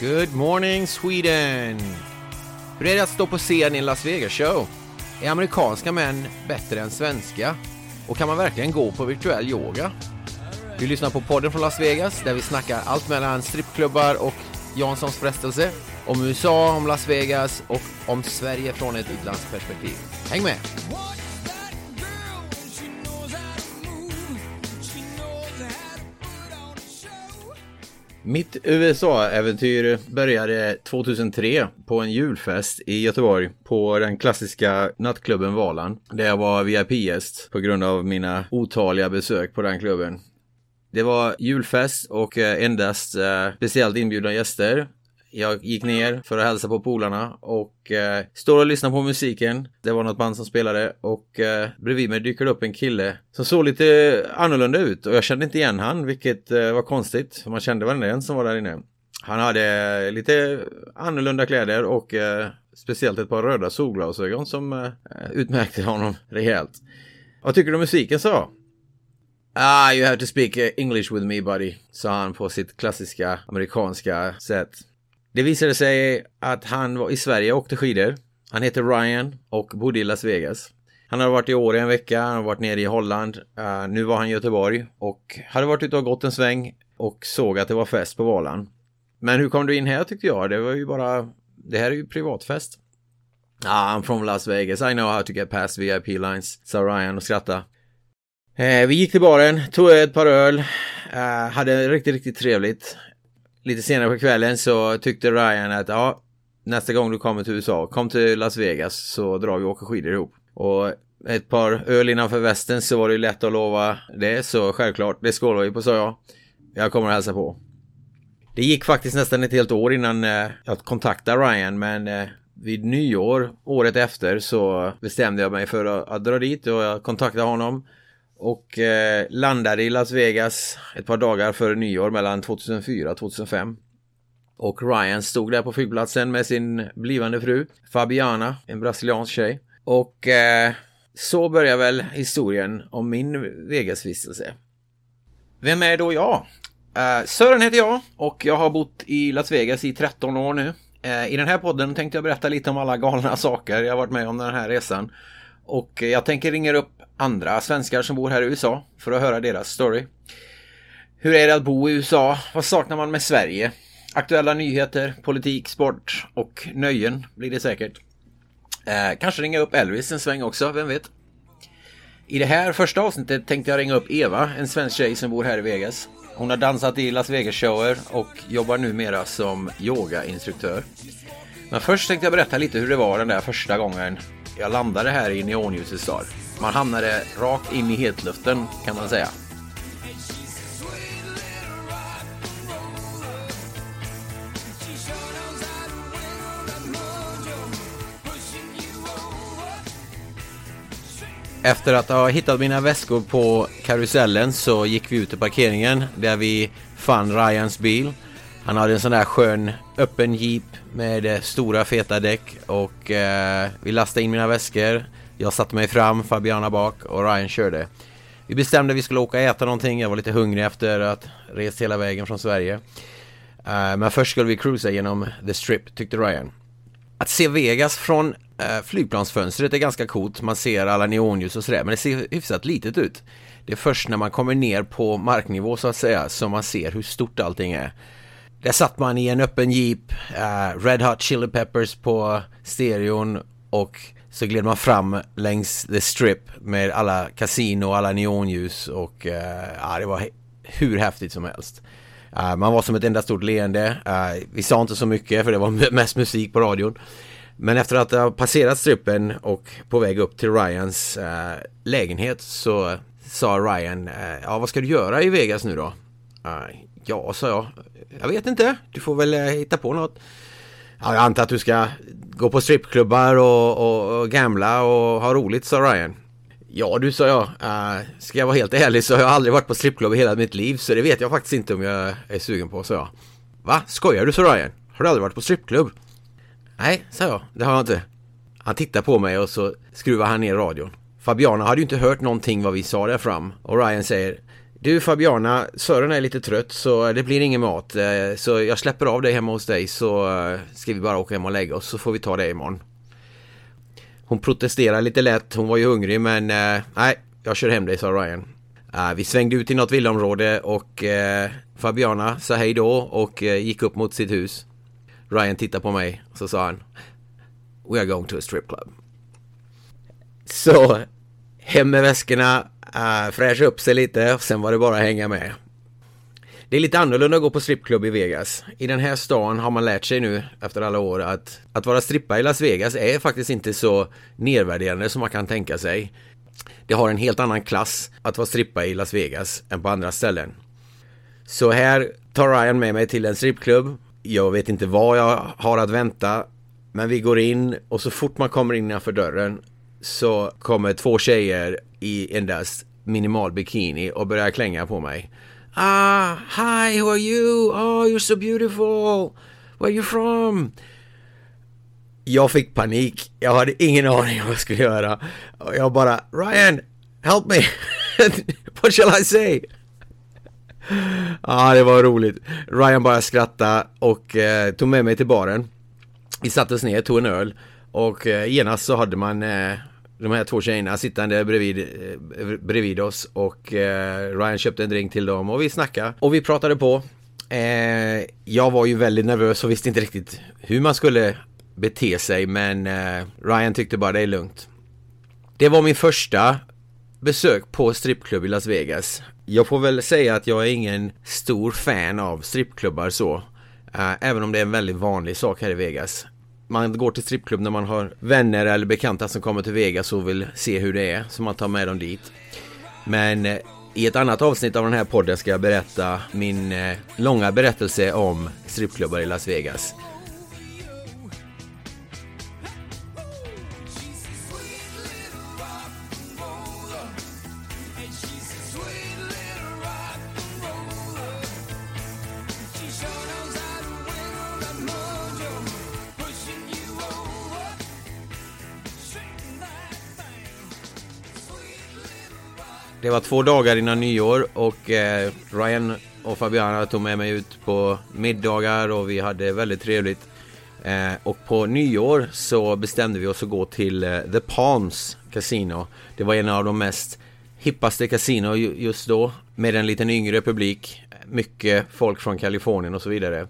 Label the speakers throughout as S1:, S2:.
S1: Good morning Sweden! Hur är det att stå på scen i en Las Vegas show? Är amerikanska män bättre än svenska? Och kan man verkligen gå på virtuell yoga? Du lyssnar på podden från Las Vegas där vi snackar allt mellan strippklubbar och Janssons frestelse, om USA, om Las Vegas och om Sverige från ett utlandsperspektiv. Häng med! Mitt USA-äventyr började 2003 på en julfest i Göteborg på den klassiska nattklubben Valan där jag var VIP-gäst på grund av mina otaliga besök på den klubben. Det var julfest och eh, endast eh, speciellt inbjudna gäster. Jag gick ner för att hälsa på polarna och eh, står och lyssnar på musiken. Det var något band som spelade och eh, bredvid mig dyker det upp en kille som såg lite annorlunda ut och jag kände inte igen han, vilket eh, var konstigt. För man kände varenda en som var där inne. Han hade eh, lite annorlunda kläder och eh, speciellt ett par röda solglasögon som eh, utmärkte honom rejält. Vad tycker du om musiken sa? Ah, you have to speak English with me buddy, sa han på sitt klassiska amerikanska sätt. Det visade sig att han var i Sverige och åkte skidor. Han heter Ryan och bodde i Las Vegas. Han hade varit i Åre en vecka, han hade varit nere i Holland. Uh, nu var han i Göteborg och hade varit ute och gått en sväng och såg att det var fest på Valan. Men hur kom du in här tyckte jag? Det var ju bara... Det här är ju privatfest. Ah, I'm from Las Vegas. I know how to get past VIP lines, sa Ryan och skrattade. Eh, vi gick till baren, tog ett par öl, eh, hade riktigt, riktigt trevligt. Lite senare på kvällen så tyckte Ryan att ja, nästa gång du kommer till USA, kom till Las Vegas så drar vi och åker skidor ihop. Och ett par öl innanför västen så var det lätt att lova det, så självklart, det skålar vi på sa jag. Jag kommer att hälsa på. Det gick faktiskt nästan ett helt år innan eh, jag kontaktade Ryan, men eh, vid nyår året efter så bestämde jag mig för att, att dra dit och jag kontaktade honom. Och eh, landade i Las Vegas ett par dagar före nyår mellan 2004 och 2005. Och Ryan stod där på flygplatsen med sin blivande fru Fabiana, en brasiliansk tjej. Och eh, så börjar väl historien om min Vegasvistelse. Vem är då jag? Eh, Sören heter jag och jag har bott i Las Vegas i 13 år nu. Eh, I den här podden tänkte jag berätta lite om alla galna saker jag varit med om den här resan. Och jag tänker ringa upp andra svenskar som bor här i USA för att höra deras story. Hur är det att bo i USA? Vad saknar man med Sverige? Aktuella nyheter, politik, sport och nöjen blir det säkert. Eh, kanske ringa upp Elvis en sväng också, vem vet? I det här första avsnittet tänkte jag ringa upp Eva, en svensk tjej som bor här i Vegas. Hon har dansat i Las Vegas-shower och jobbar numera som yogainstruktör. Men först tänkte jag berätta lite hur det var den där första gången jag landade här i neonljusets stad. Man hamnade rakt in i hetluften kan man säga. Efter att ha hittat mina väskor på karusellen så gick vi ut till parkeringen där vi fann Ryans bil. Han hade en sån där skön öppen jeep med stora feta däck och eh, vi lastade in mina väskor. Jag satte mig fram, Fabiana bak och Ryan körde. Vi bestämde att vi skulle åka och äta någonting. Jag var lite hungrig efter att rest hela vägen från Sverige. Eh, men först skulle vi cruisa genom The Strip, tyckte Ryan. Att se Vegas från eh, flygplansfönstret är ganska coolt. Man ser alla neonljus och sådär, men det ser hyfsat litet ut. Det är först när man kommer ner på marknivå så att säga som man ser hur stort allting är. Där satt man i en öppen jeep, uh, Red Hot Chili Peppers på stereon och så gled man fram längs the strip med alla kasino, alla neonljus och uh, ja, det var hur häftigt som helst. Uh, man var som ett enda stort leende. Uh, vi sa inte så mycket för det var mest musik på radion. Men efter att ha passerat strippen och på väg upp till Ryans uh, lägenhet så sa Ryan, ja vad ska du göra i Vegas nu då? ja, sa jag. Jag vet inte. Du får väl hitta på något. Ja, jag antar att du ska gå på strippklubbar och, och, och gamla och ha roligt, sa Ryan. Ja du, sa jag. Uh, ska jag vara helt ärlig så har jag aldrig varit på strippklubb i hela mitt liv så det vet jag faktiskt inte om jag är sugen på, sa jag. Va? Skojar du, sa Ryan? Har du aldrig varit på strippklubb? Nej, sa jag. Det har jag inte. Han tittade på mig och så skruvade han ner radion. Fabiana hade ju inte hört någonting vad vi sa där fram och Ryan säger du Fabiana, Sören är lite trött så det blir ingen mat eh, så jag släpper av dig hemma hos dig så eh, ska vi bara åka hem och lägga oss så får vi ta det imorgon. Hon protesterar lite lätt, hon var ju hungrig men eh, nej, jag kör hem dig sa Ryan. vi svängde ut i något villaområde och Fabiana sa hej då och gick upp mot sitt hus. Ryan tittade på mig och så sa han We are going to a strip club. Så hem med väskorna, uh, fräscha upp sig lite och sen var det bara att hänga med. Det är lite annorlunda att gå på strippklubb i Vegas. I den här stan har man lärt sig nu efter alla år att att vara strippa i Las Vegas är faktiskt inte så nedvärderande som man kan tänka sig. Det har en helt annan klass att vara strippa i Las Vegas än på andra ställen. Så här tar Ryan med mig till en strippklubb. Jag vet inte vad jag har att vänta. Men vi går in och så fort man kommer innanför dörren så kommer två tjejer i endast minimal bikini och börjar klänga på mig. Ah, hi, who are you? Oh, you're so beautiful. Where are you from? Jag fick panik. Jag hade ingen aning vad jag skulle göra. Och jag bara, Ryan, help me. What shall I say? Ja, ah, det var roligt. Ryan bara skrattade och eh, tog med mig till baren. Vi satte oss ner, tog en öl och eh, genast så hade man eh, de här två tjejerna sittande bredvid, eh, bredvid oss och eh, Ryan köpte en drink till dem och vi snackade och vi pratade på. Eh, jag var ju väldigt nervös och visste inte riktigt hur man skulle bete sig men eh, Ryan tyckte bara det är lugnt. Det var min första besök på strippklubb i Las Vegas. Jag får väl säga att jag är ingen stor fan av strippklubbar så. Eh, även om det är en väldigt vanlig sak här i Vegas man går till strippklubb när man har vänner eller bekanta som kommer till Vegas och vill se hur det är, så man tar med dem dit. Men eh, i ett annat avsnitt av den här podden ska jag berätta min eh, långa berättelse om strippklubbar i Las Vegas. Det var två dagar innan nyår och eh, Ryan och Fabiana tog med mig ut på middagar och vi hade väldigt trevligt. Eh, och på nyår så bestämde vi oss att gå till eh, The Palms Casino. Det var en av de mest hippaste kasino just då med en liten yngre publik. Mycket folk från Kalifornien och så vidare.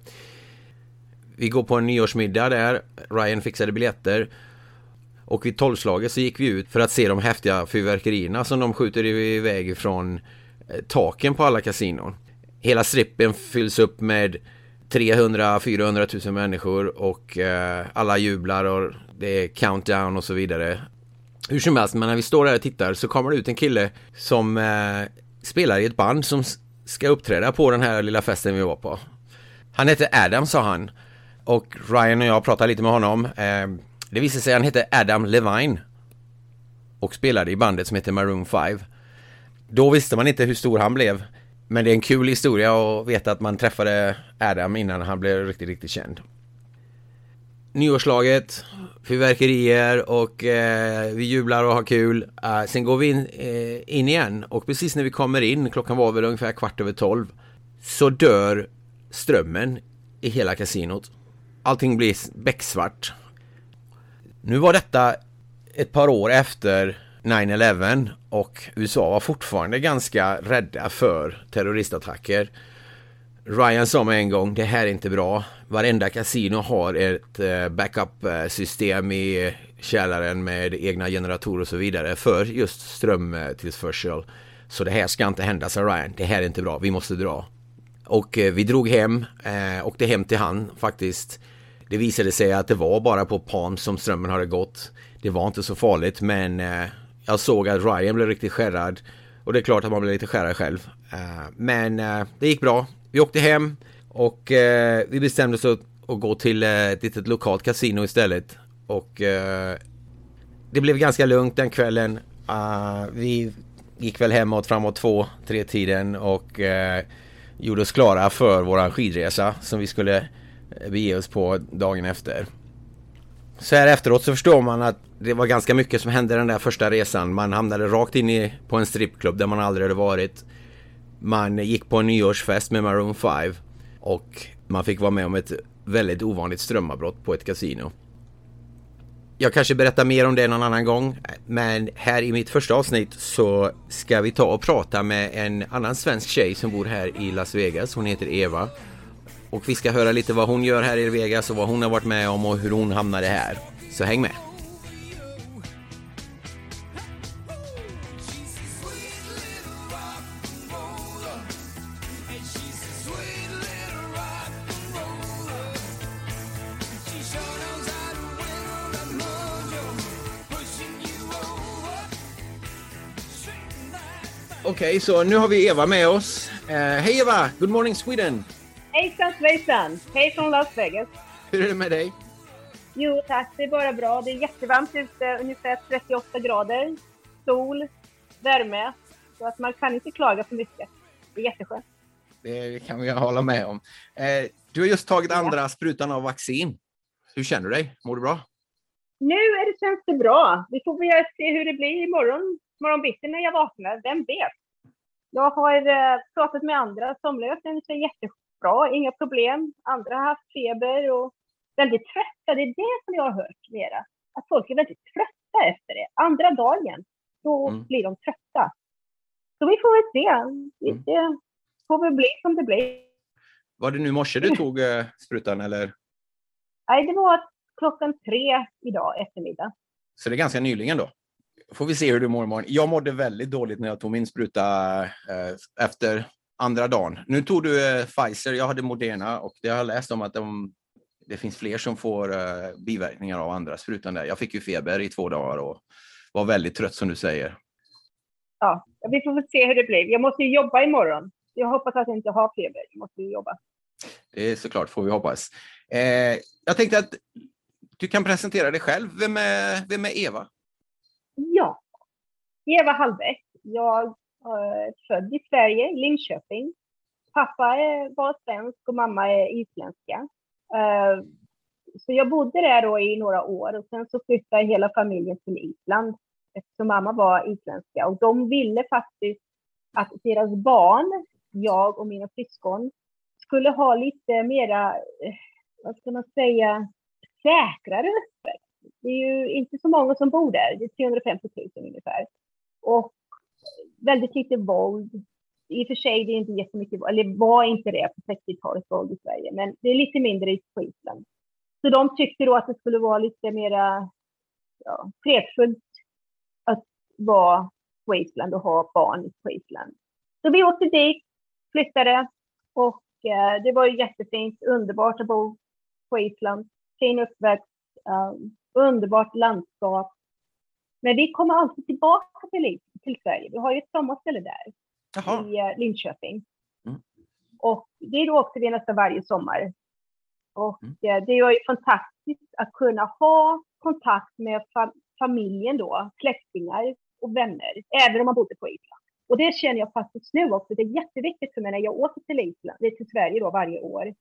S1: Vi går på en nyårsmiddag där. Ryan fixade biljetter och vid tolvslaget så gick vi ut för att se de häftiga fyrverkerierna som de skjuter iväg från eh, taken på alla kasinon. Hela strippen fylls upp med 300-400 000 människor och eh, alla jublar och det är countdown och så vidare. Hur som helst, men när vi står där och tittar så kommer det ut en kille som eh, spelar i ett band som ska uppträda på den här lilla festen vi var på. Han heter Adam sa han. Och Ryan och jag pratade lite med honom. Eh, det visade sig att han hette Adam Levine och spelade i bandet som hette Maroon 5. Då visste man inte hur stor han blev. Men det är en kul historia att veta att man träffade Adam innan han blev riktigt, riktigt känd. Nyårslaget, fyrverkerier och eh, vi jublar och har kul. Uh, sen går vi in, eh, in igen och precis när vi kommer in, klockan var väl ungefär kvart över tolv, så dör strömmen i hela kasinot. Allting blir becksvart nu var detta ett par år efter 9-11 och USA var fortfarande ganska rädda för terroristattacker. Ryan sa med en gång, det här är inte bra. Varenda kasino har ett eh, backup-system i källaren med egna generatorer och så vidare för just strömtillförsel. Så det här ska inte hända, sa Ryan. Det här är inte bra, vi måste dra. Och eh, vi drog hem, eh, åkte hem till han faktiskt det visade sig att det var bara på Palm som strömmen hade gått. Det var inte så farligt men eh, jag såg att Ryan blev riktigt skärrad Och det är klart att man blir lite skärrad själv. Eh, men eh, det gick bra. Vi åkte hem och eh, vi bestämde oss att, att gå till ett litet lokalt kasino istället. Och det blev ganska lugnt den kvällen. vi gick väl hemåt framåt två, tre tiden och gjorde oss klara för våran skidresa som vi skulle Eh, bege oss på dagen efter. Så här efteråt så förstår man att det var ganska mycket som hände den där första resan. Man hamnade rakt in i, på en strippklubb där man aldrig hade varit. Man gick på en nyårsfest med Maroon 5 och man fick vara med om ett väldigt ovanligt strömavbrott på ett kasino. Jag kanske berättar mer om det någon annan gång, men här i mitt första avsnitt så ska vi ta och prata med en annan svensk tjej som bor här i Las Vegas. Hon heter Eva och vi ska höra lite vad hon gör här i Vegas och vad hon har varit med om och hur hon hamnade här. Så häng med! Okej, okay, så nu har vi Eva med oss. Uh, Hej Eva! Good morning Sweden!
S2: Hejsan svejsan! Hej från Las Vegas.
S1: Hur är det med dig?
S2: Jo tack, det är bara bra. Det är jättevarmt ute, ungefär 38 grader. Sol, värme. Så att man kan inte klaga för mycket. Det är jätteskönt.
S1: Det kan vi hålla med om. Eh, du har just tagit andra ja. sprutan av vaccin. Hur känner du dig? Mår du bra?
S2: Nu är det, känns det bra. Vi får väl se hur det blir imorgon, morgon bitti när jag vaknar. Vem vet? Jag har eh, pratat med andra. Somliga känner sig jätteskönt bra, inga problem. Andra har haft feber och väldigt trötta. Det är det som jag har hört mera. Att folk är väldigt trötta efter det. Andra dagen, då mm. blir de trötta. Så vi får väl se. Mm. Det får väl bli som det blir.
S1: Var det nu morse du tog eh, sprutan eller?
S2: Nej, det var klockan tre idag eftermiddag.
S1: Så det är ganska nyligen då? Får vi se hur du mår imorgon. Jag mådde väldigt dåligt när jag tog min spruta eh, efter andra dagen. Nu tog du eh, Pfizer, jag hade Moderna och det har jag läst om att de, det finns fler som får eh, biverkningar av andra sprutan där. Jag fick ju feber i två dagar och var väldigt trött som du säger.
S2: Ja, vi får se hur det blir. Jag måste ju jobba imorgon. Jag hoppas att jag inte har feber. Jag måste ju jobba.
S1: Det är såklart, får vi hoppas. Eh, jag tänkte att du kan presentera dig själv. Vem är, vem är Eva?
S2: Ja, Eva Hallbäck. Jag Eh, född i Sverige, Linköping. Pappa var svensk och mamma är isländska. Eh, så jag bodde där då i några år och sen så flyttade hela familjen till Island eftersom mamma var isländska och de ville faktiskt att deras barn, jag och mina syskon, skulle ha lite mera, eh, vad ska man säga, säkrare uppväxt. Det är ju inte så många som bor där, det är 350 000 ungefär. Och väldigt lite våld. I och för sig, det är inte jättemycket våld, eller var inte det på 60-talet våld i Sverige, men det är lite mindre på Island. Så de tyckte då att det skulle vara lite mera ja, fredfullt att vara på Island och ha barn på Island. Så vi åkte dit, flyttade och eh, det var ju jättefint, underbart att bo på Island. Fin uppväxt, um, underbart landskap. Men vi kommer alltid tillbaka till, till Sverige. Vi har ju ett sommarställe där, Jaha. i uh, Linköping. Mm. Och det är då åkte vi nästan varje sommar. Och mm. uh, det var ju fantastiskt att kunna ha kontakt med fa familjen då, släktingar och vänner, även om man bodde på Island. Och det känner jag faktiskt nu också. Det är jätteviktigt för mig när jag åker till Island, till Sverige då varje år,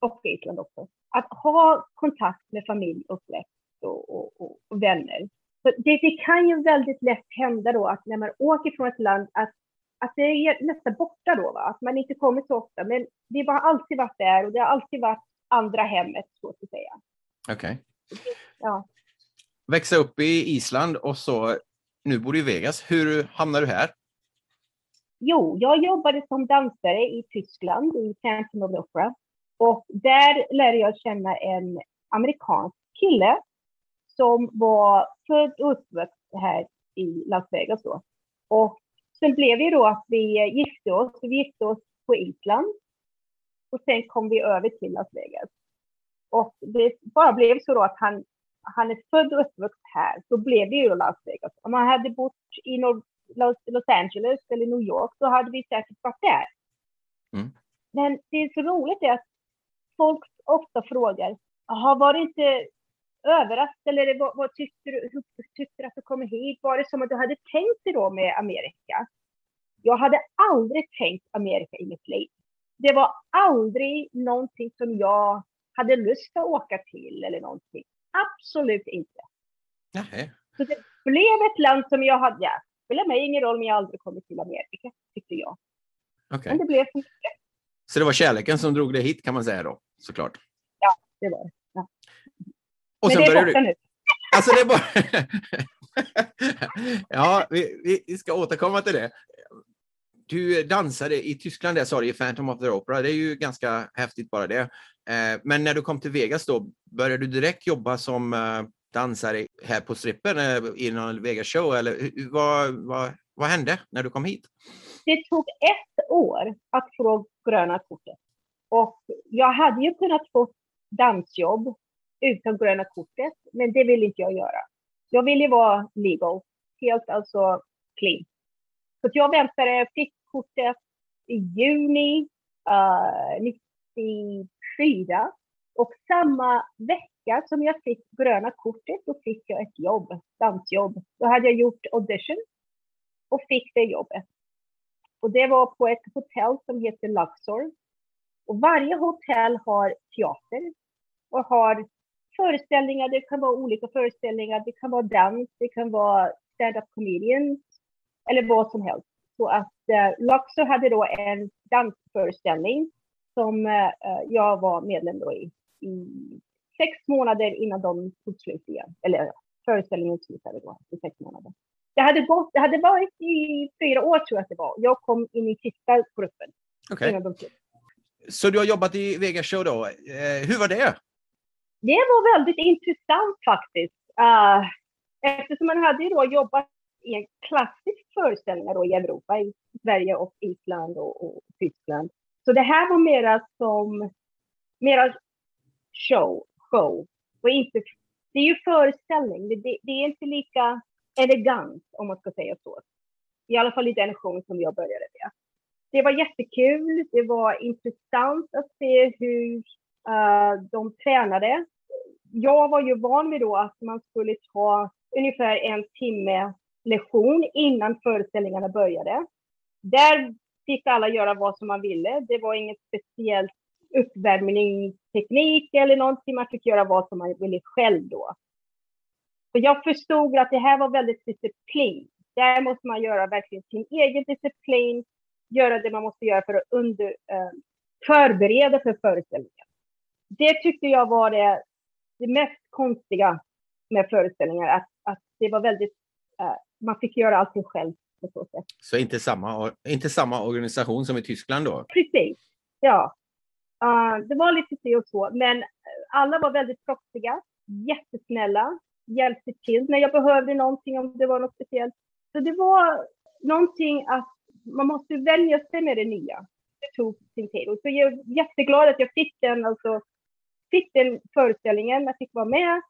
S2: och Island också, att ha kontakt med familj och släkt och, och, och, och vänner. Det, det, kan ju väldigt lätt hända då att när man åker från ett land att, att det är nästan borta då, va? att man inte kommer så ofta. Men det har alltid varit där och det har alltid varit andra hemmet, så att säga.
S1: Okej. Okay. Ja. Växa upp i Island och så, nu bor du i Vegas. Hur hamnade du här?
S2: Jo, jag jobbade som dansare i Tyskland, i Phantom of the Opera. Och där lärde jag känna en amerikansk kille som var född och uppvuxen här i Las Vegas då. Och sen blev det då att vi gifte oss. Vi gifte oss på Island. Och sen kom vi över till Las Vegas. Och det bara blev så då att han, han är född och uppvuxen här. Så blev det ju Las Vegas. Om han hade bott i Los, Los Angeles eller New York, så hade vi säkert varit där.
S1: Mm.
S2: Men det är så roligt är att folk ofta frågar, jaha, var det inte överraskad eller vad, vad tyckte du, hur tyckte du att du kom hit? Var det som att du hade tänkt dig då med Amerika? Jag hade aldrig tänkt Amerika i mitt liv. Det var aldrig någonting som jag hade lust att åka till eller någonting. Absolut inte.
S1: Nej.
S2: Så det blev ett land som jag hade, ja, det spelar mig ingen roll om jag aldrig kommer till Amerika, tyckte jag.
S1: Okay.
S2: Men det blev för mycket.
S1: Så det var kärleken som drog dig hit kan man säga då, såklart?
S2: Ja, det var det.
S1: Och
S2: Men det är borta
S1: du...
S2: nu.
S1: Alltså det är bara... ja, vi, vi ska återkomma till det. Du dansade i Tyskland, där sa du, i Phantom of the Opera. Det är ju ganska häftigt bara det. Eh, Men när du kom till Vegas då, började du direkt jobba som eh, dansare här på strippen eh, i någon Vegas show? Eller vad, vad, vad hände när du kom hit?
S2: Det tog ett år att få gröna kortet. Och jag hade ju kunnat få dansjobb utan gröna kortet, men det vill inte jag göra. Jag ville vara legal, helt alltså clean. Så att jag väntade, fick kortet i juni eh, uh, 94 och samma vecka som jag fick gröna kortet då fick jag ett jobb, dansjobb. Då hade jag gjort audition och fick det jobbet. Och det var på ett hotell som heter Luxor. Och varje hotell har teater och har föreställningar. Det kan vara olika föreställningar. Det kan vara dans, det kan vara stand-up comedians eller vad som helst. Så att eh, Luxor hade då en dansföreställning som eh, jag var medlem då i, i sex månader innan de tog slut igen. Eller föreställningen slutade då i sex månader. Det hade, gått, det hade varit i fyra år tror jag att det var. Jag kom in i sista gruppen
S1: Okej.
S2: innan de slutade.
S1: Så du har jobbat i Vegas show då. Eh, hur var det?
S2: Det var väldigt intressant faktiskt. Uh, eftersom man hade då jobbat i en klassisk föreställning då i Europa, i Sverige och Island och, och Tyskland. Så det här var mera som mera show, show. Och inte, det är ju föreställning, det, det, är inte lika elegant om man ska säga så. I alla fall i den showen som jag började med. Det var jättekul, det var intressant att se hur Eh, de tränade. Jag var ju van vid då att man skulle ta ungefär en timme lektion innan föreställningarna började. Där fick alla göra vad som man ville. Det var inget speciellt uppvärmningsteknik eller någonting. Man fick göra vad som man ville själv då. Så jag förstod att det här var väldigt disciplin. Där måste man göra verkligen sin egen disciplin, göra det man måste göra för att under, eh, förbereda för föreställningen. Det tyckte jag var det, det mest konstiga med föreställningar, att, att det var väldigt, eh, man fick göra allting själv på så sätt.
S1: Så inte samma, inte samma organisation som i Tyskland då?
S2: Precis, ja. Uh, det var lite si och så, men alla var väldigt proffsiga, jättesnälla, hjälpte till när jag behövde någonting om det var något speciellt. Så det var någonting att man måste vänja sig med det nya. Det tog sin tid. Och så jag är jätteglad att jag fick den, alltså, fick den föreställningen, jag fick vara med.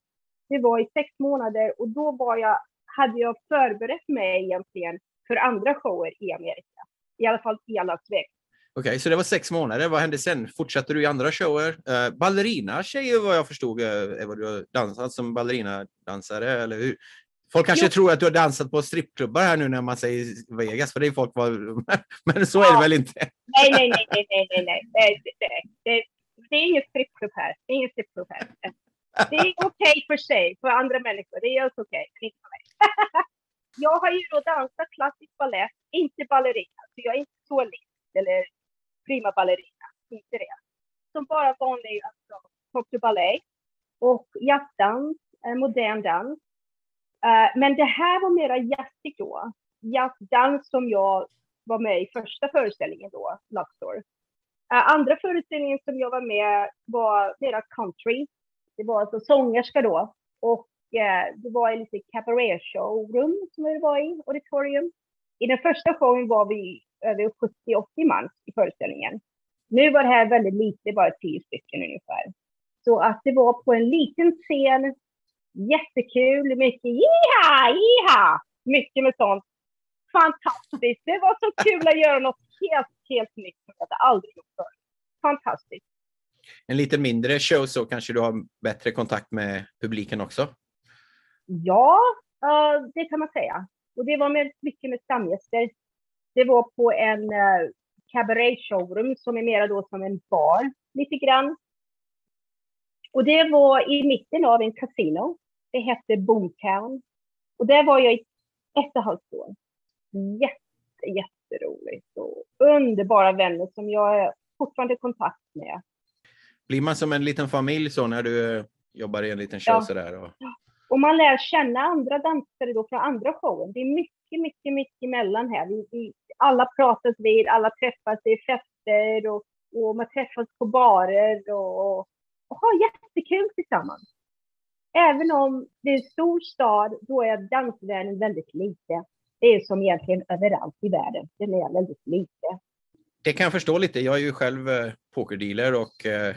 S2: Det var i sex månader och då var jag, hade jag förberett mig egentligen för andra shower i Amerika. I alla fall i Las Vegas.
S1: Okej, så det var sex månader. Vad hände sen? Fortsatte du i andra shower? Uh, ballerina tjejer vad jag förstod är vad du har dansat som ballerina-dansare, eller hur? Folk kanske
S2: Jo.
S1: tror att du har dansat på strippklubbar här nu när man säger Vegas, för det är folk var... Men så är det väl inte?
S2: Nej, nej, nej, nej, nej, nej. Det, det, det, det är här. Det är här. Det är okej för sig, för andra människor. Det är helt okej, men inte för mig. jag har ju då dansat klassisk balett, inte ballerina. Så jag är inte solist eller prima ballerina. Inte det. Som bara vanlig alltså, pop ballet och jazzdans, eh, modern dans. Eh, men det här var mera jazzigt då. Jazzdans som jag var med i första föreställningen då, Love Uh, Eh, andra föreställningen som jag var med var mera country. Det var alltså sångerska då. Och uh, det var en lite cabaret showroom som vi var i, auditorium. I den första showen var vi över 70-80 man i föreställningen. Nu var det här väldigt lite, bara 10 stycken ungefär. Så att det var på en liten scen, jättekul, mycket jiha, jiha, mycket med sånt fantastiskt. Det var så kul att göra något helt, helt nytt som jag aldrig gjort förut. Fantastiskt.
S1: En lite mindre show så kanske du har bättre kontakt med publiken också?
S2: Ja, uh, det kan man säga. Och det var med, mycket med stamgäster. Det var på en uh, cabaret showroom som är mera då som en bar lite grann. Och det var i mitten av en kasino. Det hette Boomtown. Och där var jag i ett och ett halvt år. Jätte, jätteroligt och underbara vänner som jag är fortfarande i kontakt med.
S1: Blir man som en liten familj så när du jobbar i en liten show ja. sådär? Och...
S2: och man lär känna andra dansare då från andra showen. Det är mycket, mycket, mycket emellan här. Vi, vi, alla pratas vid, alla träffas i fester och, och man träffas på barer och, och har jättekul tillsammans. Även om det är en stor stad, då är dansvärlden väldigt lite. Det är som egentligen överallt i världen. Den är väldigt lite.
S1: Det kan jag förstå lite. Jag är ju själv eh, pokerdealer och eh,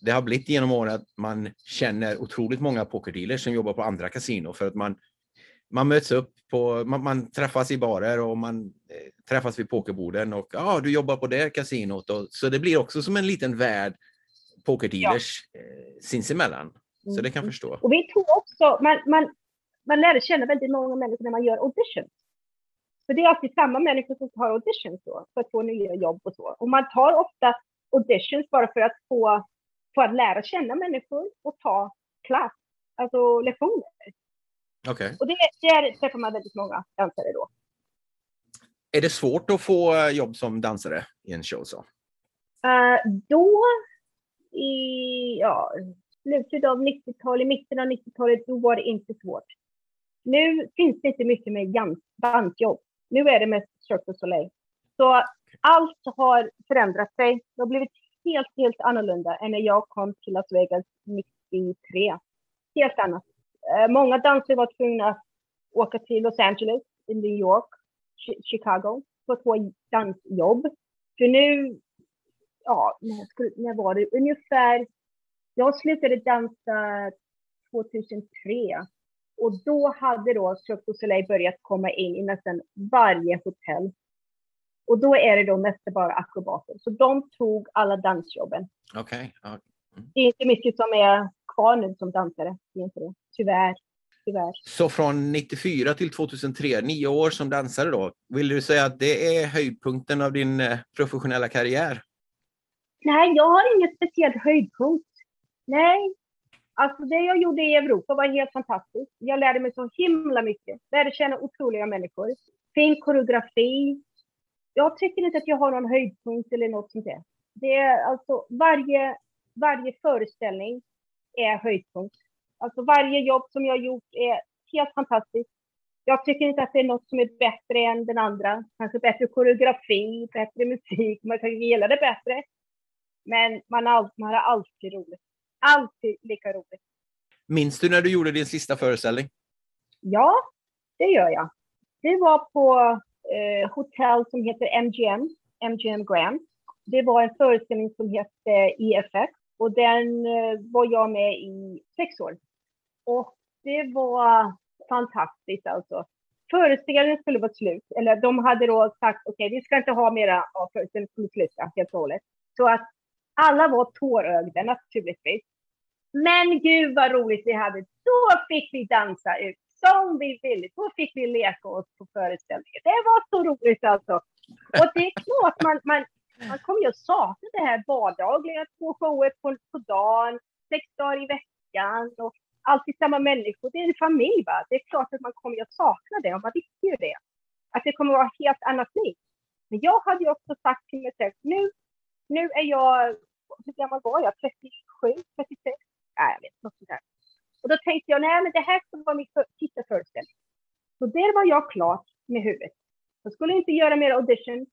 S1: det har blivit genom åren att man känner otroligt många pokerdealers som jobbar på andra kasinon för att man, man möts upp, på, man, man träffas i barer och man eh, träffas vid pokerborden och ja, ah, du jobbar på det kasinot. Och, så det blir också som en liten värld pokerdealers ja. sinsemellan. Så det kan jag mm. förstå.
S2: Och vi tror också, man, man, man lärde känna väldigt många människor när man gör auditions. För det är alltid samma människor som tar auditions då, för att få nya jobb och så. Och man tar ofta auditions bara för att få, för att lära känna människor och ta klass, alltså lektioner.
S1: Okay.
S2: Och det, där träffar man väldigt många dansare då.
S1: Är det svårt att få eh, jobb som dansare i en show så?
S2: Uh, då, i, ja, slutet av 90-talet, mitten av 90-talet, då var det inte svårt. Nu finns det inte mycket med bandjobb. Nu är det mest Cirque du Soleil. Så allt har förändrat sig. Det har blivit helt, helt annorlunda än när jag kom till Las Vegas 93. Helt annat. Eh, många dansare var tvungna att åka till Los Angeles, i New York, Chicago för att få dansjobb. För nu, ja, när var det? Ungefär jag slutade dansa 2003 och då hade då Cirque du Soleil börjat komma in i nästan varje hotell. Och då är det då mest bara akrobater. Så de tog alla dansjobben.
S1: Okej. Okay.
S2: Mm. Det är inte mycket som är kvar nu som dansare. Det är inte det. Tyvärr. Tyvärr.
S1: Så från 94 till 2003, nio år som dansare då. Vill du säga att det är höjdpunkten av din eh, professionella karriär?
S2: Nej, jag har ingen speciell höjdpunkt. Nej, alltså det jag gjorde i Europa var helt fantastiskt. Jag lärde mig så himla mycket. Lärde känna otroliga människor. Fin koreografi. Jag tycker inte att jag har någon höjdpunkt eller något sånt där. Det är alltså varje, varje föreställning är höjdpunkt. Alltså varje jobb som jag har gjort är helt fantastiskt. Jag tycker inte att det är något som är bättre än den andra. Kanske bättre koreografi, bättre musik, man kan gilla det bättre. Men man all, man har alltid roligt alltid lika roligt.
S1: Minns du när du gjorde din sista föreställning?
S2: Ja, det gör jag. Det var på eh, hotell som heter MGM, MGM Grand. Det var en föreställning som hette EFX och den eh, var jag med i sex år. Och det var fantastiskt alltså. Föreställningen skulle vara slut, eller de hade då sagt okej, okay, vi ska inte ha mera av föreställningen, skulle sluta helt och hållet. Så att alla var tårögda naturligtvis. Men gud vad roligt vi hade. Då fick vi dansa ut som vi ville. Då fick vi leka oss på föreställningen. Det var så roligt alltså. Och det är klart, man, man, man kommer ju att sakna det här vardagliga. Två shower på, på dagen, sex dagar i veckan och alltid samma människor. Det är en familj va. Det är klart att man kommer att sakna det och man visste ju det. Att det kommer att vara ett helt annat liv. Men jag hade ju också sagt till mig själv, nu, nu är jag, hur gammal var jag? 37, 36? Ja, jag vet, något sånt där. Och då tänkte jag, nej men det här ska vara min sista föreställning. Så där var jag klar med huvudet. Jag skulle inte göra mer auditions.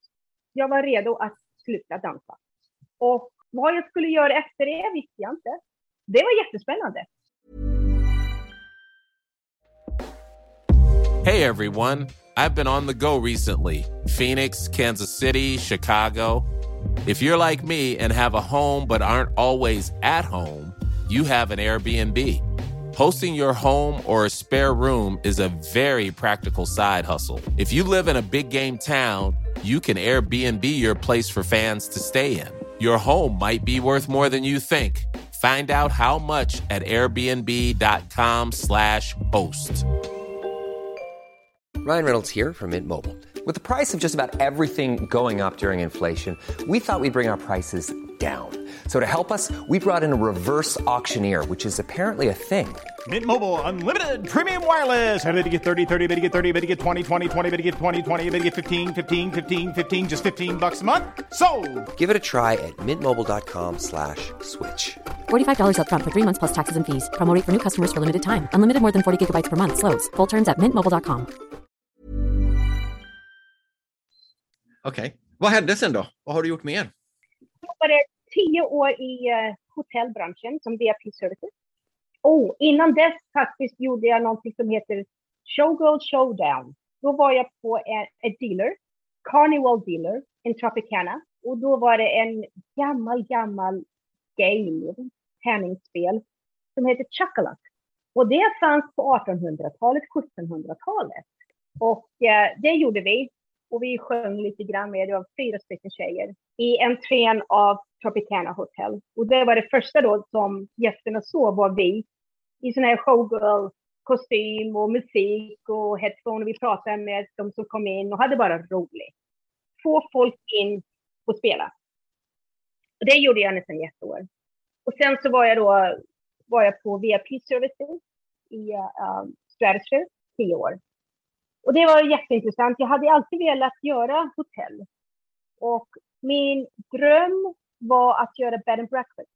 S2: Jag var redo att sluta dansa. Och vad jag skulle göra efter det visste jag inte. Det var jättespännande.
S3: Hey everyone, I've been on the go recently. Phoenix, Kansas City, Chicago. If you're like me and have a home but aren't always at home, you have an Airbnb. Hosting your home or a spare room is a very practical side hustle. If you live in a big game town, you can Airbnb your place for fans to stay in. Your home might be worth more than you think. Find out how much at airbnb.com/slash host.
S4: Ryan Reynolds here from Mint Mobile. With the price of just about everything going up during inflation, we thought we'd bring our prices down. So to help us, we brought in a reverse auctioneer, which is apparently a thing.
S5: Mint Mobile unlimited premium wireless. Ready to get 30, 30, bit to get 30, bit to get 20, 20, 20, bit to get 20, 20, bit to get 15, 15, 15, 15 just 15 bucks a month. So,
S4: Give it a try at mintmobile.com slash switch.
S6: $45 upfront for three months plus taxes and fees. Promo rate for new customers for limited time. Unlimited more than 40 gigabytes per month. Slows. Full terms at mintmobile.com.
S1: Okej. Vad hände sen då? Vad har du gjort mer?
S2: Jag jobbade tio år i eh, hotellbranschen som VIP Services. Oh, innan dess faktiskt gjorde jag någonting som heter Showgirl Showdown. Då var jag på eh, en, en dealer, Carnival Dealer, in Tropicana. Och då var det en gammal, gammal game, tärningsspel, som heter Chuckalack. Och det fanns på 1800-talet, 1700-talet. Och eh, det gjorde vi. Och vi sjöng lite grann med, det var fyra stycken tjejer, i entrén av Tropicana Hotel. Och det var det första då som gästerna såg var vi i sån här showgirl-kostym och musik och headphone. Och vi pratade med de som kom in och hade bara roligt. Få folk in och spela. Och det gjorde jag nästan i ett år. Och sen så var jag då var jag på VIP Services i eh, uh, Stratosphere, tio år. Och det var jätteintressant. Jag hade alltid velat göra hotell. Och min dröm var att göra bed and breakfast.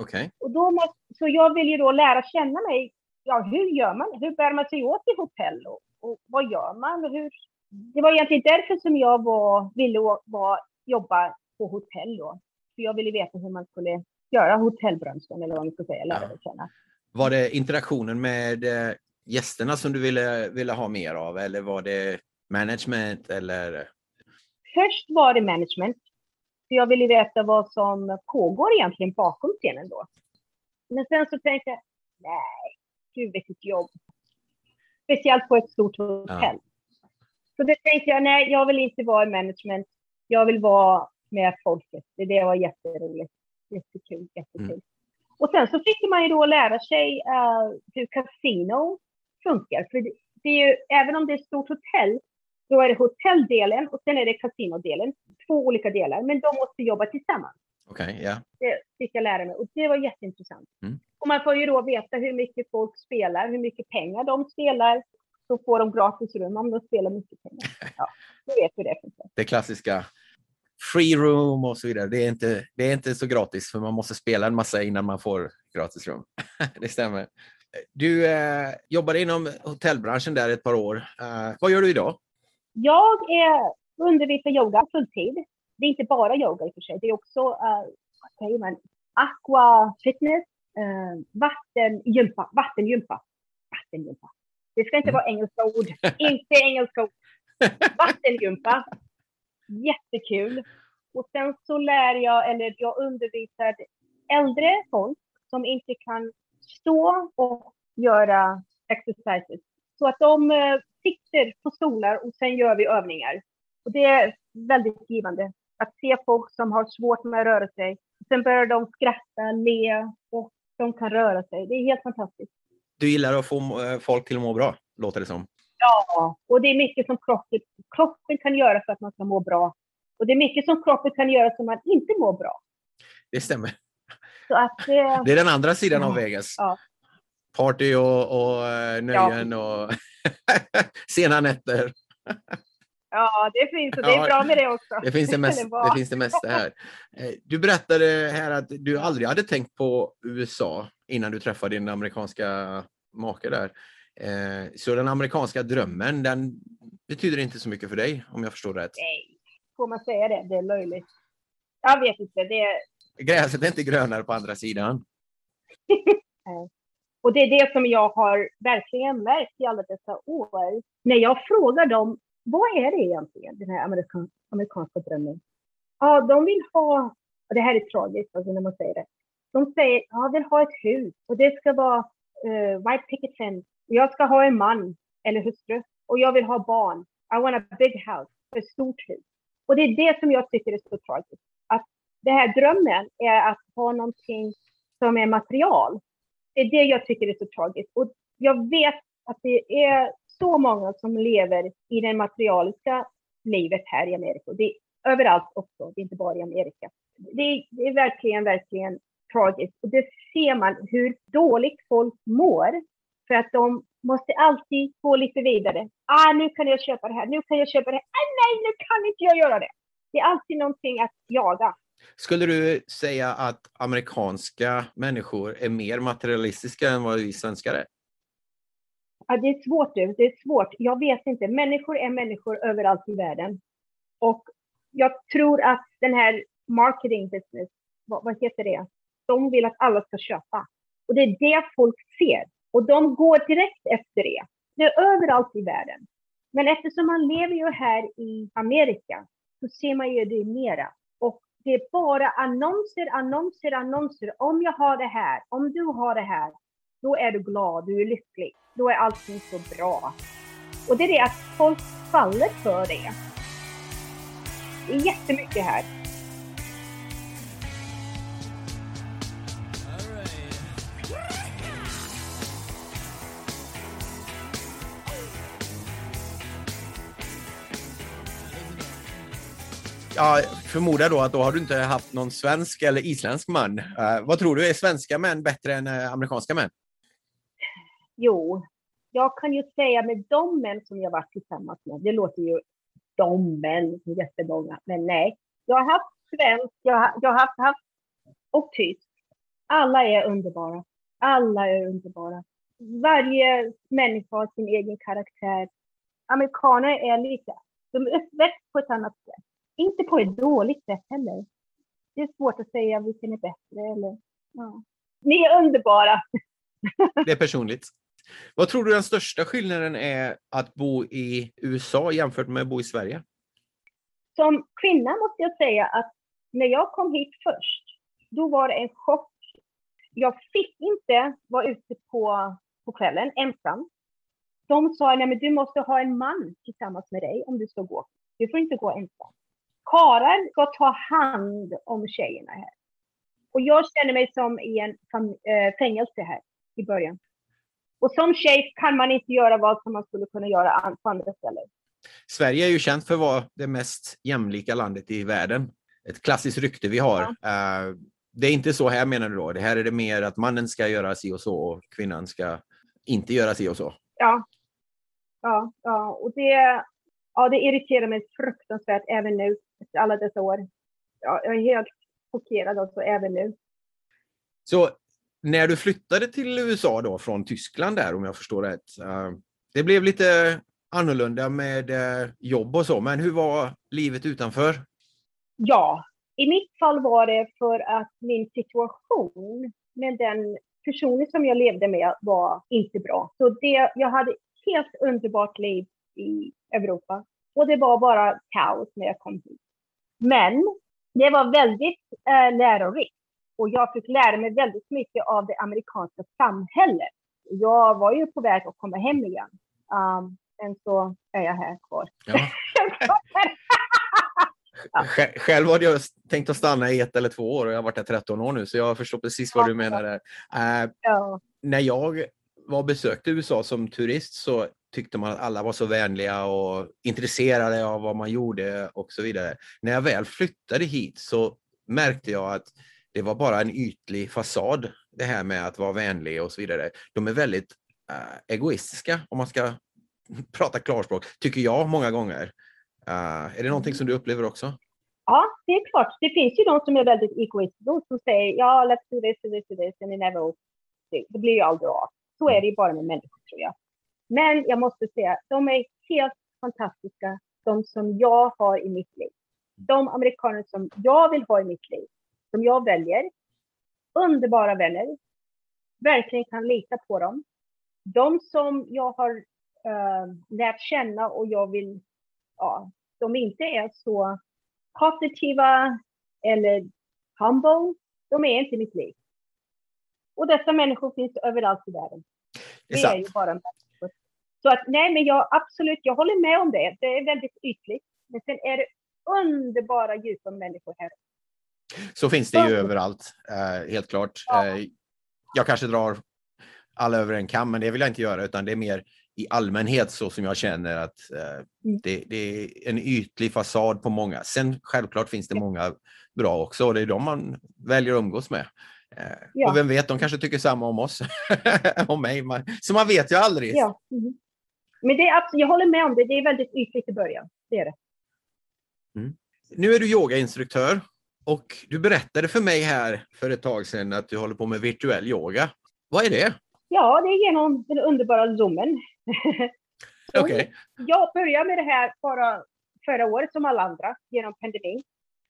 S1: Okej.
S2: Och då måste, så jag vill ju då lära känna mig. Ja, hur gör man? Hur bär man sig åt i hotell? Och, och vad gör man? Och hur? Det var egentligen därför som jag var, ville var, jobba på hotell då. För jag ville veta hur man skulle göra hotellbranschen, eller vad man ska säga, lära
S1: Ja.
S2: känna.
S1: Var det interaktionen med eh, gästerna som du ville, ville ha mer av eller var det management eller?
S2: Först var det management. För jag ville veta vad som pågår egentligen bakom scenen då. Men sen så tänkte jag, nej, gud vilket jobb. Speciellt på ett stort hotell. Så då tänkte jag, nej, jag vill inte vara i management. Jag vill vara med folket. Det, det var jätteroligt. Jättekul, jättekul.
S1: Mm.
S2: Och sen så fick man ju då lära sig eh, hur kasino funkar. För det, det är ju, även om det är ett stort hotell, då är det hotelldelen och sen är det kasinodelen. Två olika delar, men de måste jobba tillsammans.
S1: Okej, ja.
S2: Det fick jag lära mig och det var jätteintressant.
S1: Mm.
S2: Och man får ju då veta hur mycket folk spelar, hur mycket pengar de spelar. Så får de gratis rum om de spelar mycket pengar. Ja, du vet hur det funkar.
S1: Det klassiska free room och så vidare. Det är inte, det är inte så gratis för man måste spela en massa innan man får gratis rum. det stämmer. Du eh, jobbade inom hotellbranschen där ett par år. Eh, vad gör du idag?
S2: Jag är undervisar yoga fulltid. Det är inte bara yoga i och för sig. Det är också, uh, vad säger man, aqua fitness, uh, vattengympa, vattengympa, vattengympa. Det ska inte
S1: Mm.
S2: vara engelska ord, inte engelska ord. Vattengympa. Jättekul. Och sen så lär jag, eller jag undervisar äldre folk som inte kan stå och göra exercises. Så att de eh, sitter på stolar och sen gör vi övningar. Och det är väldigt givande att se folk som har svårt med att röra sig. Sen börjar de skratta, le och de kan röra sig. Det är helt fantastiskt.
S1: Du gillar att få eh, folk till att må bra, låter det som.
S2: Ja, och det är mycket som kroppen, kroppen kan göra för att man ska må bra. Och det är mycket som kroppen kan göra så man inte mår bra.
S1: Det stämmer.
S2: Att, eh,
S1: Det är den andra sidan av
S2: Ja,
S1: Vegas.
S2: ja.
S1: Party och, och eh, nöjen och sena nätter.
S2: ja, det finns och det är
S1: Ja,
S2: bra med det också.
S1: Det finns det, mest, det finns det mesta här. Eh, Du berättade här att du aldrig hade tänkt på USA innan du träffade din amerikanska make där. Eh, Så den amerikanska drömmen, den betyder inte så mycket för dig om jag förstår rätt.
S2: Nej, får man säga det? Det är löjligt. Jag vet inte. Det
S1: Gräset är inte grönare på andra sidan.
S2: och det är det som jag har verkligen märkt i alla dessa år. När jag frågar dem, vad är det egentligen, den här amerikan, amerikanska drömmen? Ja, de vill ha, och det här är tragiskt alltså när man säger det. De säger, ja, vill ha ett hus och det ska vara uh, white picket fence. Jag ska ha en man eller hustru och jag vill ha barn. I want a big house, ett stort hus. Och det är det som jag tycker är så tragiskt. Det här drömmen är att ha någonting som är material. Det är det jag tycker är så tragiskt. Och jag vet att det är så många som lever i det materialiska livet här i Amerika. Det är överallt också, det är inte bara i Amerika. Det är, det är verkligen, verkligen tragiskt. Och det ser man hur dåligt folk mår för att de måste alltid gå lite vidare. Ah, nu kan jag köpa det här, nu kan jag köpa det här. Ah, nej, nu kan inte jag göra det. Det är alltid någonting att jaga.
S1: Skulle du säga att amerikanska människor är mer materialistiska än vad vi svenskar är?
S2: Ja, det är svårt du, det är svårt. Jag vet inte. Människor är människor överallt i världen. Och jag tror att den här marketing business, vad, vad heter det? De vill att alla ska köpa. Och det är det folk ser. Och de går direkt efter det. Det är överallt i världen. Men eftersom man lever ju här i Amerika så ser man ju det mera. Det är bara annonser, annonser, annonser. Om jag har det här, om du har det här, då är du glad, du är lycklig. Då är allting så bra. Och det är det att folk faller för det. Det är jättemycket här.
S1: Ja, förmodar då att då har du inte haft någon svensk eller isländsk man. Uh, vad tror du, är svenska män bättre än uh, amerikanska män?
S2: Jo, jag kan ju säga med de män som jag varit tillsammans med, det låter ju de män, jättemånga, men nej. Jag har haft svensk, jag har, jag har haft, haft och tysk. Alla är underbara. Alla är underbara. Varje människa har sin egen karaktär. Amerikaner är lite, de är uppväxt på ett annat sätt. Inte på ett dåligt sätt heller. Det är svårt att säga vilken är bättre eller, ja. Ni är underbara.
S1: Det är personligt. Vad tror du den största skillnaden är att bo i USA jämfört med att bo i Sverige?
S2: Som kvinna måste jag säga att när jag kom hit först, då var det en chock. Jag fick inte vara ute på, på kvällen ensam. De sa, nej men du måste ha en man tillsammans med dig om du ska gå. Du får inte gå ensam. Karlar ska ta hand om tjejerna här. Och jag känner mig som i en äh, fängelse här i början. Och som tjej kan man inte göra vad som man skulle kunna göra på andra ställen.
S1: Sverige är ju känt för att vara det mest jämlika landet i världen. Ett klassiskt rykte vi har. Ja. Uh, det är inte så här menar du då? Det här är det mer att mannen ska göra si och så och kvinnan ska inte göra si och så?
S2: Ja. Ja, ja. och det, ja, det irriterar mig fruktansvärt även nu, efter alla dessa år. Ja, jag är helt chockerad alltså även nu.
S1: Så när du flyttade till USA då från Tyskland där om jag förstår rätt. Uh, det blev lite annorlunda med uh, jobb och så, men hur var livet utanför?
S2: Ja, i mitt fall var det för att min situation med den personen som jag levde med var inte bra. Så det, jag hade helt underbart liv i Europa och det var bara kaos när jag kom hit. Men det var väldigt eh, lärorikt och jag fick lära mig väldigt mycket av det amerikanska samhället. Jag var ju på väg att komma hem igen. Um, men så är jag här kvar. Ja.
S1: ja. Själv hade jag tänkt att stanna i ett eller två år och jag har varit här 13 år nu så jag förstår precis vad du menar där. Uh, ja. När jag var besökte USA som turist så tyckte man att alla var så vänliga och intresserade av vad man gjorde och så vidare. När jag väl flyttade hit så märkte jag att det var bara en ytlig fasad, det här med att vara vänlig och så vidare. De är väldigt äh, egoistiska, om man ska prata klarspråk, tycker jag många gånger. Äh, är det någonting som du upplever också?
S2: Ja, det är klart. Det finns ju de som är väldigt egoistiska, som säger ja, let's do this, do this, do this, and it never Det blir ju aldrig av. Så är det ju bara med människor, tror jag. Men jag måste säga, de är helt fantastiska, de som jag har i mitt liv. De amerikaner som jag vill ha i mitt liv som jag väljer. Underbara vänner. Verkligen kan lita på dem. De som jag har uh, lärt känna och jag vill, ja, de inte är så positiva eller humble, de är inte mitt liv. Och dessa människor finns överallt i världen.
S1: Det är
S2: ju bara människor. Så att nej, men jag absolut, jag håller med om det. Det är väldigt ytligt. Men sen är det underbara, djupa människor här.
S1: Så finns det ju
S2: Ja.
S1: överallt, eh, helt klart. Eh, jag kanske drar alla över en kam, men det vill jag inte göra, utan det är mer i allmänhet så som jag känner att eh,
S2: Mm.
S1: det, det är en ytlig fasad på många. Sen självklart finns det många bra också och det är de man väljer att umgås med. Eh,
S2: Ja.
S1: Och vem vet, de kanske tycker samma om oss, om mig. Så man vet ju aldrig.
S2: Ja. mhm. Men det är absolut, jag håller med om det. Det är väldigt ytligt i början. Det är det.
S1: Nu är du yogainstruktör och du berättade för mig här för ett tag sedan att du håller på med virtuell yoga. Vad är det?
S2: Ja, det är genom den underbara Zoomen.
S1: Okej.
S2: Jag började med det här bara förra året som alla andra genom pandemin.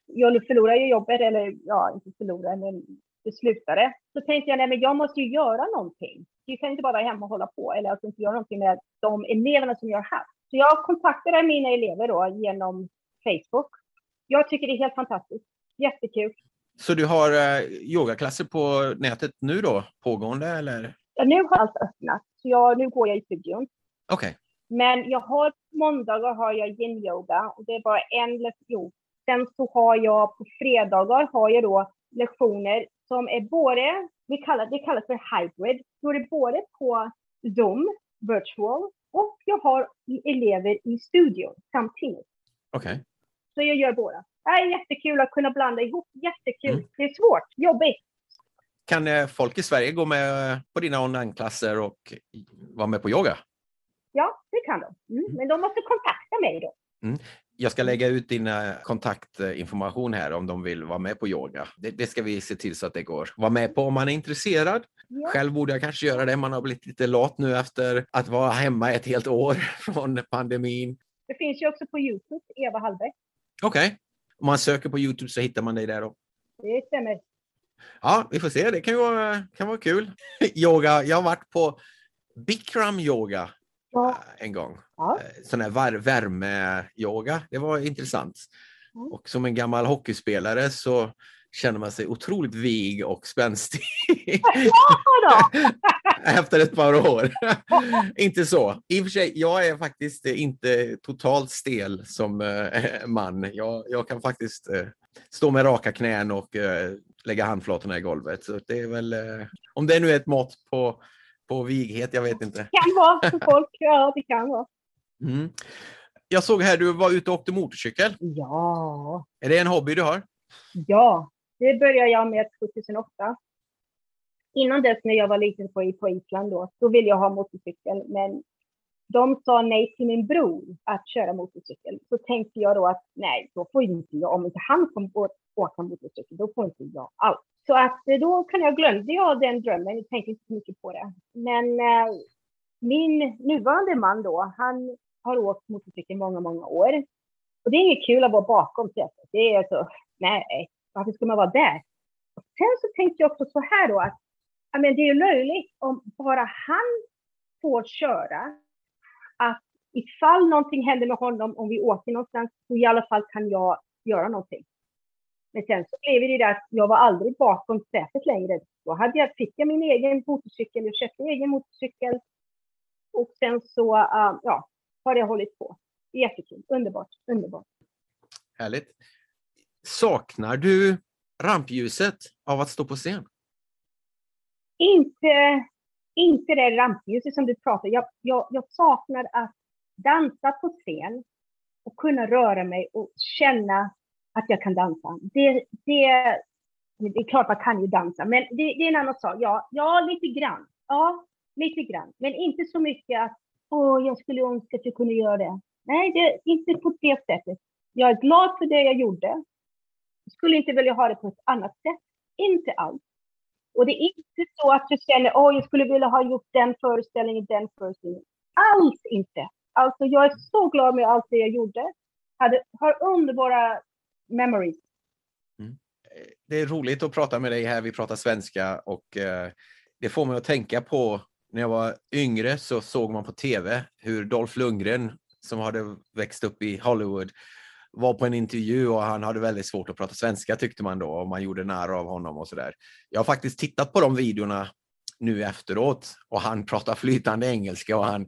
S2: Jag förlorade jobbet, eller ja, inte förlorade, men det slutade. Så tänkte jag, nej men jag måste ju göra någonting. Jag kan inte bara vara hemma och hålla på, eller alltså inte göra någonting med de eleverna som jag har haft. Så jag kontaktade mina elever då genom Facebook. Jag tycker det är helt fantastiskt. Jättekul.
S1: Så du har eh, yogaklasser på nätet nu då, pågående eller?
S2: Ja, nu har allt öppnat, så jag, nu går jag i studion.
S1: Okej,
S2: Men jag har måndagar har jag yin-yoga och det är bara en lektion. Sen så har jag på fredagar har jag då lektioner som är både, vi kallar, det kallas för hybrid. Då är det både på Zoom, virtual, och jag har elever i studion samtidigt.
S1: okej.
S2: Så jag gör båda. Det är jättekul att kunna blanda ihop. Jättekul.
S1: Mm.
S2: Det är svårt, jobbigt.
S1: Kan eh, folk i Sverige gå med eh, på dina onlineklasser och vara med på yoga?
S2: Ja, det kan de. Mm. Men de måste kontakta mig då.
S1: Jag ska lägga ut din eh, kontaktinformation här om de vill vara med på yoga. Det, det ska vi se till så att det går. Vara med på om man är intresserad.
S2: Ja.
S1: Själv borde jag kanske göra det. Man har blivit lite lat nu efter att vara hemma ett helt år från pandemin.
S2: Det finns ju också på Youtube, Eva Hallberg.
S1: Okej, om man söker på Youtube så hittar man dig där. Då.
S2: Det stämmer.
S1: Ja, vi får se. Det kan ju vara, kan vara kul. yoga. Jag har varit på Bikram yoga
S2: Ja.
S1: eh, en gång.
S2: Ja.
S1: Eh, Sån här var- värme-yoga. Det var intressant.
S2: Mm.
S1: Och som en gammal hockeyspelare så känner man sig otroligt vig och spänstig
S2: Ja
S1: efter ett par år. inte så. I och för sig, jag är faktiskt inte totalt stel som eh, man. Jag, jag kan faktiskt stå med raka knän och lägga handflatorna i golvet. Så det är väl, om det nu är ett mått på, på vighet, jag vet inte.
S2: kan vara för folk. Ja, det kan vara.
S1: Mm. Jag såg här, du var ute och åkte motorcykel.
S2: Ja,
S1: Är det en hobby du har?
S2: ja. Det började jag med 2008. Innan dess när jag var liten på, på Island då, då ville jag ha motorcykel. Men de sa nej till min bror att köra motorcykel. Så tänkte jag då att nej, då får inte jag, om inte han å- åka motorcykel, då får inte jag allt. Så att eh, då kan jag glömde jag den drömmen, jag tänkte inte så mycket på det. Men eh, min nuvarande man då, han har åkt motorcykel många, många år. Och det är inget kul att vara bakom sätet. Det är så, nej, varför ska man vara där? Och sen så tänkte jag också så här då att ja, men det är ju löjligt om bara han får köra. Att ifall någonting händer med honom, om vi åker någonstans, så i alla fall kan jag göra någonting. Men sen så blev det det att jag var aldrig bakom sätet längre. Då hade jag, fick jag min egen motorcykel, jag köpte en egen motorcykel. Och sen så, uh, ja, har det hållit på. Jättekul, underbart, underbart.
S1: Härligt. Saknar du rampljuset av att stå på scen?
S2: Inte, inte det rampljuset som du pratar jag, jag, jag saknar att dansa på scen och kunna röra mig och känna att jag kan dansa. Det, det, det är klart man kan ju dansa, men det, det är en annan sak. Ja, ja, lite grann. Ja, lite grann. Men inte så mycket att åh, jag skulle önska att jag kunde göra det. Nej, det inte på det sättet. Jag är glad för det jag gjorde. Jag skulle inte vilja ha det på ett annat sätt. Inte alls. Och det är inte så att jag känner, åh, jag skulle vilja ha gjort den föreställningen, den föreställningen. Alls inte. Alltså, jag är så glad med allt det jag gjorde. Hade, har underbara memories. Mm.
S1: Det är roligt att prata med dig här. Vi pratar svenska och eh, det får mig att tänka på när jag var yngre så såg man på tv hur Dolph Lundgren som hade växt upp i Hollywood var på en intervju och han hade väldigt svårt att prata svenska tyckte man då och man gjorde narr av honom och sådär. Jag har faktiskt tittat på de videorna nu efteråt och han pratar flytande engelska och han,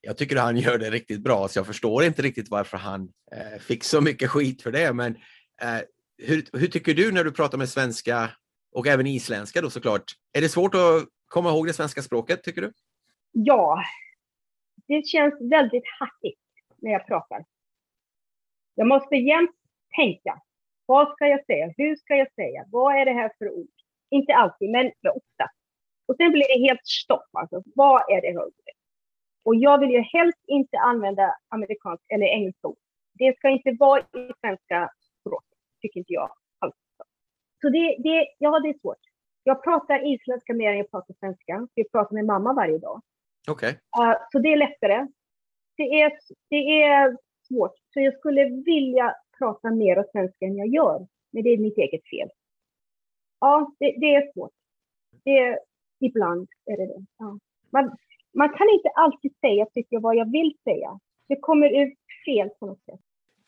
S1: jag tycker han gör det riktigt bra, så jag förstår inte riktigt varför han eh, fick så mycket skit för det. Men Eh, hur, hur tycker du när du pratar med svenska och även isländska då såklart? Är det svårt att komma ihåg det svenska språket, tycker du?
S2: Ja, det känns väldigt hackigt när jag pratar. Jag måste jämt tänka. Vad ska jag säga? Hur ska jag säga? Vad är det här för ord? Inte alltid, men ofta. Och sen blir det helt stopp. Alltså, vad är det här Och jag vill ju helst inte använda amerikanska eller engelska ord. Det ska inte vara i svenska tycker inte jag. Alltså. Så det, det, ja, det är svårt. Jag pratar isländska mer än jag pratar svenska. Jag pratar med mamma varje dag.
S1: Okej.
S2: Okay. Uh, så det är lättare. Det är, det är svårt. Så jag skulle vilja prata mer svenska än jag gör. Men det är mitt eget fel. Ja, det, det är svårt. Det är, ibland är det det. Ja. Man, man kan inte alltid säga, tycker jag, vad jag vill säga. Det kommer ut fel på något sätt.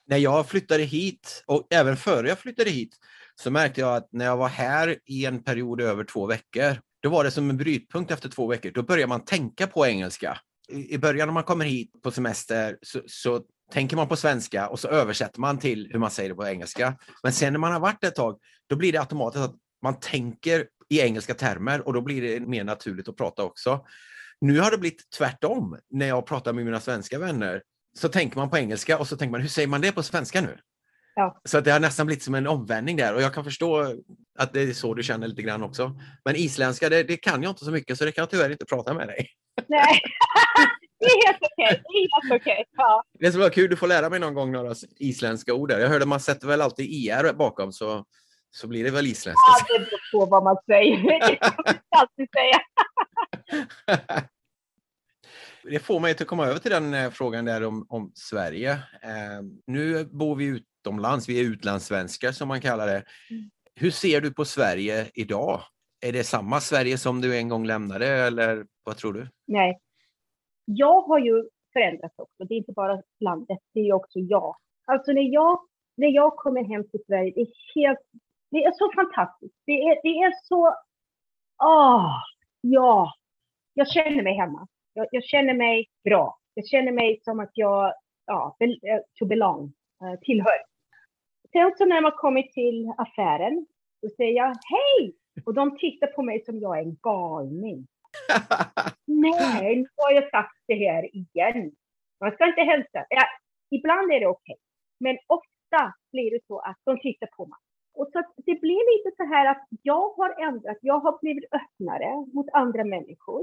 S1: När jag flyttade hit, och även före jag flyttade hit, så märkte jag att när jag var här i en period över två veckor, då var det som en brytpunkt efter två veckor. Då börjar man tänka på engelska. I, början när man kommer hit på semester så, så tänker man på svenska och så översätter man till hur man säger det på engelska. Men sen när man har varit ett tag, då blir det automatiskt att man tänker i engelska termer och då blir det mer naturligt att prata också. Nu har det blivit tvärtom. När jag pratar med mina svenska vänner så tänker man på engelska och så tänker man, hur säger man det på svenska nu?
S2: Ja.
S1: Så det har nästan blivit som en omvändning där och jag kan förstå att det är så du känner lite grann också. Men isländska, det, det kan jag inte så mycket så det kan jag tyvärr inte prata med dig.
S2: Nej, det är helt okej. Okay. okay. Ja.
S1: Det skulle vara kul, du får lära mig någon gång några isländska ord där. Jag hörde man sätter väl alltid IR bakom så, så blir det väl isländskt.
S2: Ja, det beror på vad man säger. Det kan man alltid säga.
S1: Det får mig att komma över till den eh, frågan där om, om Sverige. Eh, nu bor vi utomlands, vi är utlandssvenskar som man kallar det. Mm. Hur ser du på Sverige idag? Är det samma Sverige som du en gång lämnade eller vad tror du?
S2: Nej. Jag har ju förändrats också. Det är inte bara landet, det är också jag. Alltså när jag, när jag kommer hem till Sverige, det är helt, det är så fantastiskt. Det är, det är så, åh, ja, jag känner mig hemma. Jag, jag, känner mig bra. Jag känner mig som att jag, ja, eh, to belong, uh, tillhör. Sen så när man kommer till affären, så säger jag hej! Och de tittar på mig som jag är en galning. Nej, nu har jag sagt det här igen. Man ska inte hälsa. Ja, ibland är det okej. Okay. Men ofta blir det så att de tittar på mig. Och så det blir lite så här att jag har ändrat. Jag har blivit öppnare mot andra människor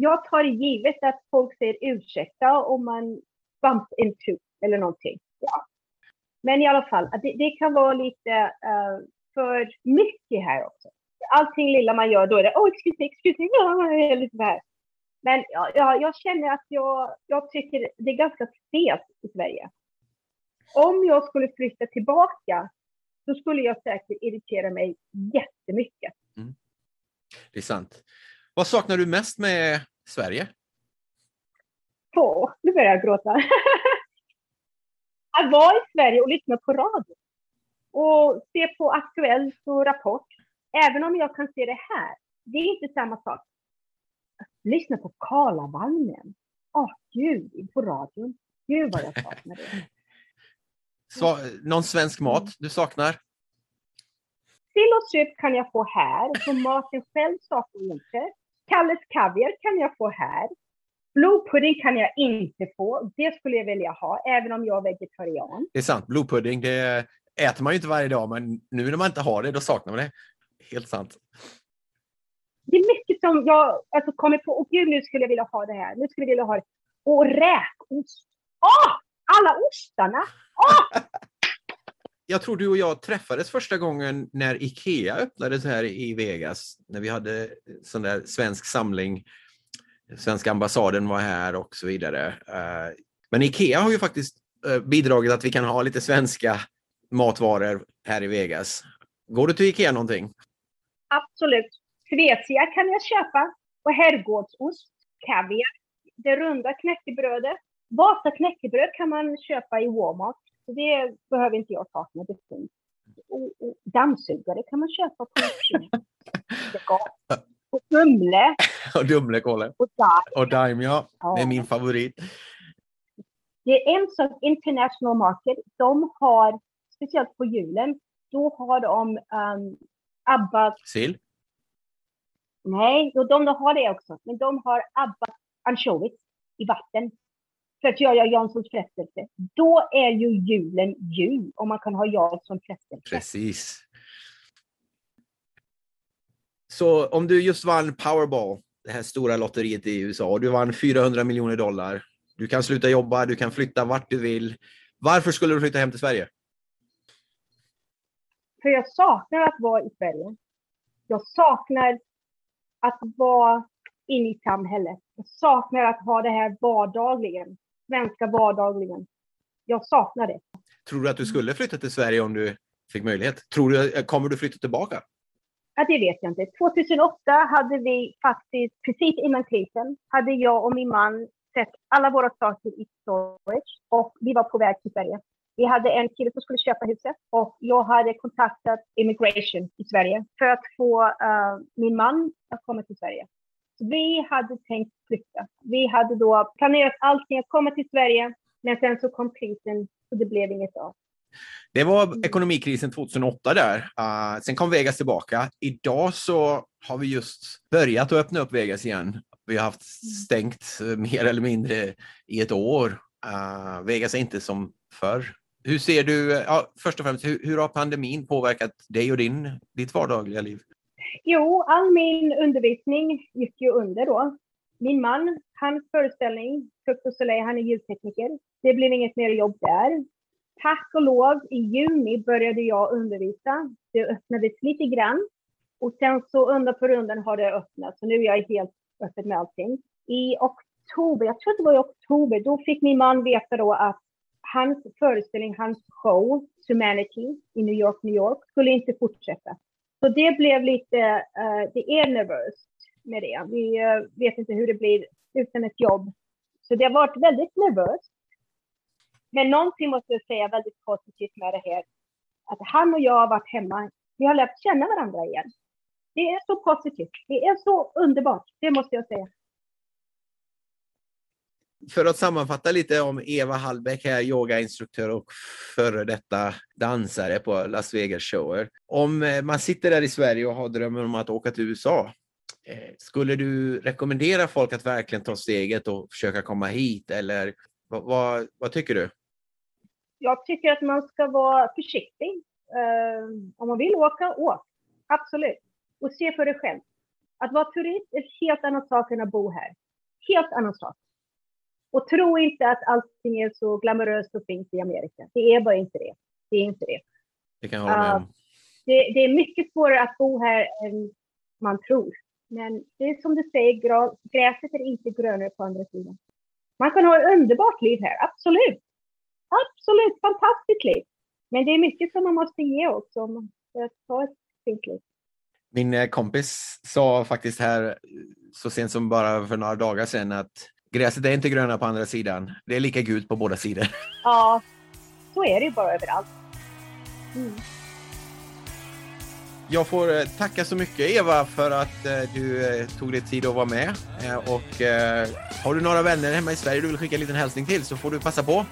S2: jag tar givet att folk säger ursäkta om man bump into eller någonting. Ja. Men i alla fall, det, det kan vara lite uh, för mycket här också. Allting lilla man gör, då är det oh, excuse me, excuse me, ja, lite så här. Men ja, jag, jag känner att jag, jag tycker det är ganska stelt i Sverige. Om jag skulle flytta tillbaka, så skulle jag säkert irritera mig jättemycket. Mm.
S1: Det är sant. Vad saknar du mest med Sverige?
S2: Åh, nu börjar jag gråta. att vara i Sverige och lyssna på radio. Och se på Aktuellt och Rapport. Även om jag kan se det här. Det är inte samma sak. Att lyssna på Karlavagnen. Åh, oh, gud, på radion. Gud vad jag saknar det.
S1: Så, någon svensk mat du saknar?
S2: Sill och sylt kan jag få här, så maten själv saknar jag inte. Kalles kaviar kan jag få här. Blodpudding kan jag inte få. Det skulle jag vilja ha, även om jag är vegetarian.
S1: Det är sant. Blodpudding, det äter man ju inte varje dag, men nu när man inte har det, då saknar man det. Helt sant.
S2: Det är mycket som jag alltså, kommer på. Och gud, nu skulle jag vilja ha det här. Nu skulle jag vilja ha det. Och räkost. Åh! Alla ostarna! Åh!
S1: jag tror du och jag träffades första gången när Ikea öppnades här i Vegas, när vi hade eh, sån där svensk samling. Svenska ambassaden var här och så vidare. Eh, men Ikea har ju faktiskt bidragit bidragit att vi kan ha lite svenska matvaror här i Vegas. Går du till Ikea någonting?
S2: Absolut. Svezia kan jag köpa och herrgårdsost, kaviar, det runda knäckebrödet. Vasa knäckebröd kan man köpa i Walmart. Så det behöver inte jag sakna, det finns. Och, dammsugare kan man köpa på Och humle.
S1: och Dumlekolle.
S2: och där.
S1: Och Daim, ja.
S2: Ja.
S1: Det är min favorit.
S2: Det är en sak, International Market, de har, speciellt på julen, då har de um, ABBA,
S1: Sill?
S2: nej, de har det också, men de har ABBA ansjovis i vatten för att göra Janssons frestelse. Då är ju julen jul om man kan ha Jansson frestelse.
S1: Precis. Så om du just vann Powerball, det här stora lotteriet i USA, och du vann 400 miljoner dollar. Du kan sluta jobba, du kan flytta vart du vill. Varför skulle du flytta hem till Sverige?
S2: För jag saknar att vara i Sverige. Jag saknar att vara inne i samhället. Jag saknar att ha det här vardagligen. Svenska vardagligen. Jag saknar det.
S1: Tror du att du skulle flytta till Sverige om du fick möjlighet? Tror du, kommer du flytta tillbaka?
S2: Ja, det vet jag inte. 2008 hade vi faktiskt, precis innan krisen, hade jag och min man sett alla våra saker i storage och vi var på väg till Sverige. Vi hade en kille som skulle köpa huset och jag hade kontaktat immigration i Sverige för att få eh, min man att komma till Sverige. Vi hade tänkt flytta. Vi hade då planerat allting att komma till Sverige, men sen så kom krisen och det blev inget av.
S1: Det var ekonomikrisen 2008 där. Uh, sen kom Vegas tillbaka. Idag så har vi just börjat att öppna upp Vegas igen. Vi har haft stängt uh, mer eller mindre i ett år. Uh, Vegas är inte som förr. Hur ser du, ja, först och främst, hur, hur har pandemin påverkat dig och din, ditt vardagliga liv?
S2: Jo, all min undervisning gick ju under då. Min man, hans föreställning, Frukt och Soleil, han är ljudtekniker. Det blev inget mer jobb där. Tack och lov, i juni började jag undervisa. Det öppnades lite grann. Och sen så undan för undan har det öppnat. Så nu är jag helt öppen med allting. I oktober, jag tror det var i oktober, då fick min man veta då att hans föreställning, hans show, Humanity i New York, New York, skulle inte fortsätta. Så det blev lite, uh, det är nervöst med det. Vi uh, vet inte hur det blir utan ett jobb. Så det har varit väldigt nervöst. Men någonting måste jag säga väldigt positivt med det här. Att han och jag har varit hemma. Vi har lärt känna varandra igen. Det är så positivt. Det är så underbart. Det måste jag säga.
S1: För att sammanfatta lite om Eva Hallbäck här, yogainstruktör och före detta dansare på Las Vegas shower. Om eh, man sitter där i Sverige och har drömmen om att åka till USA, eh, skulle du rekommendera folk att verkligen ta steget och försöka komma hit eller vad, vad, vad tycker du?
S2: Jag tycker att man ska vara försiktig. Eh, om man vill åka, åk. Absolut. Och se för dig själv. Att vara turist är en helt annan sak än att bo här. Helt annan sak. Och tro inte att allting är så glamoröst och fint i Amerika. Det är bara inte det. Det är inte det.
S1: Det kan jag hålla med om.
S2: Uh, det, det, är mycket svårare att bo här än man tror. Men det är som du säger, gräset är inte grönare på andra sidan. Man kan ha ett underbart liv här, absolut. Absolut, fantastiskt liv. Men det är mycket som man måste ge också för att ha ett fint liv.
S1: Min eh, kompis sa faktiskt här så sent som bara för några dagar sedan att gräset är inte gröna på andra sidan. Det är lika gult på båda sidor.
S2: Ja, så är det ju bara överallt. Mm.
S1: Jag får eh, tacka så mycket Eva för att eh, du tog dig tid att vara med. Och har du några vänner hemma i Sverige du vill skicka en liten hälsning till så får du passa på.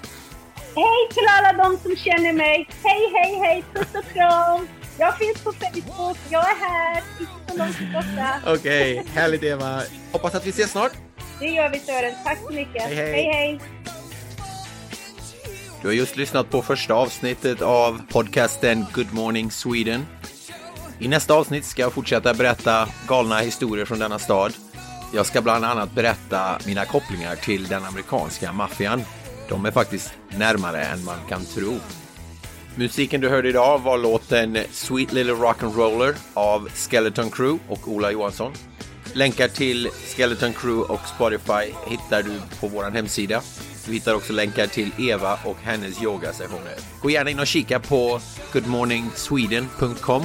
S2: Hej till alla de som känner mig. Hej, hej, hej. Puss och kram. Jag finns på Facebook. Jag är här. Inte så långt borta.
S1: Okej, okay, härligt Eva. Hoppas att vi ses snart.
S2: Det gör vi Sören. Tack så mycket.
S1: Hej, hej.
S2: hej, hej.
S1: Du har just lyssnat på första avsnittet av podcasten Good Morning Sweden. I nästa avsnitt ska jag fortsätta berätta galna historier från denna stad. Jag ska bland annat berätta mina kopplingar till den amerikanska maffian. De är faktiskt närmare än man kan tro. Musiken du hörde idag var låten Sweet Little Rock'n'Roller av Skeleton Crew och Ola Johansson. Länkar till Skeleton Crew och Spotify hittar du på vår hemsida. Du hittar också länkar till Eva och hennes yogasessioner. Gå gärna in och kika på goodmorningsweden.com.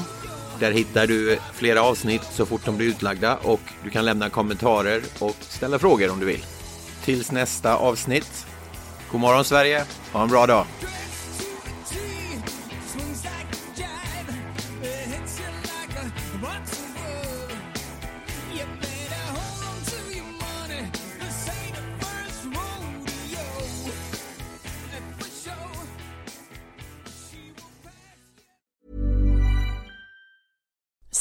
S1: Där hittar du flera avsnitt så fort de blir utlagda och du kan lämna kommentarer och ställa frågor om du vill. Tills nästa avsnitt. God morgon Sverige, ha en bra dag!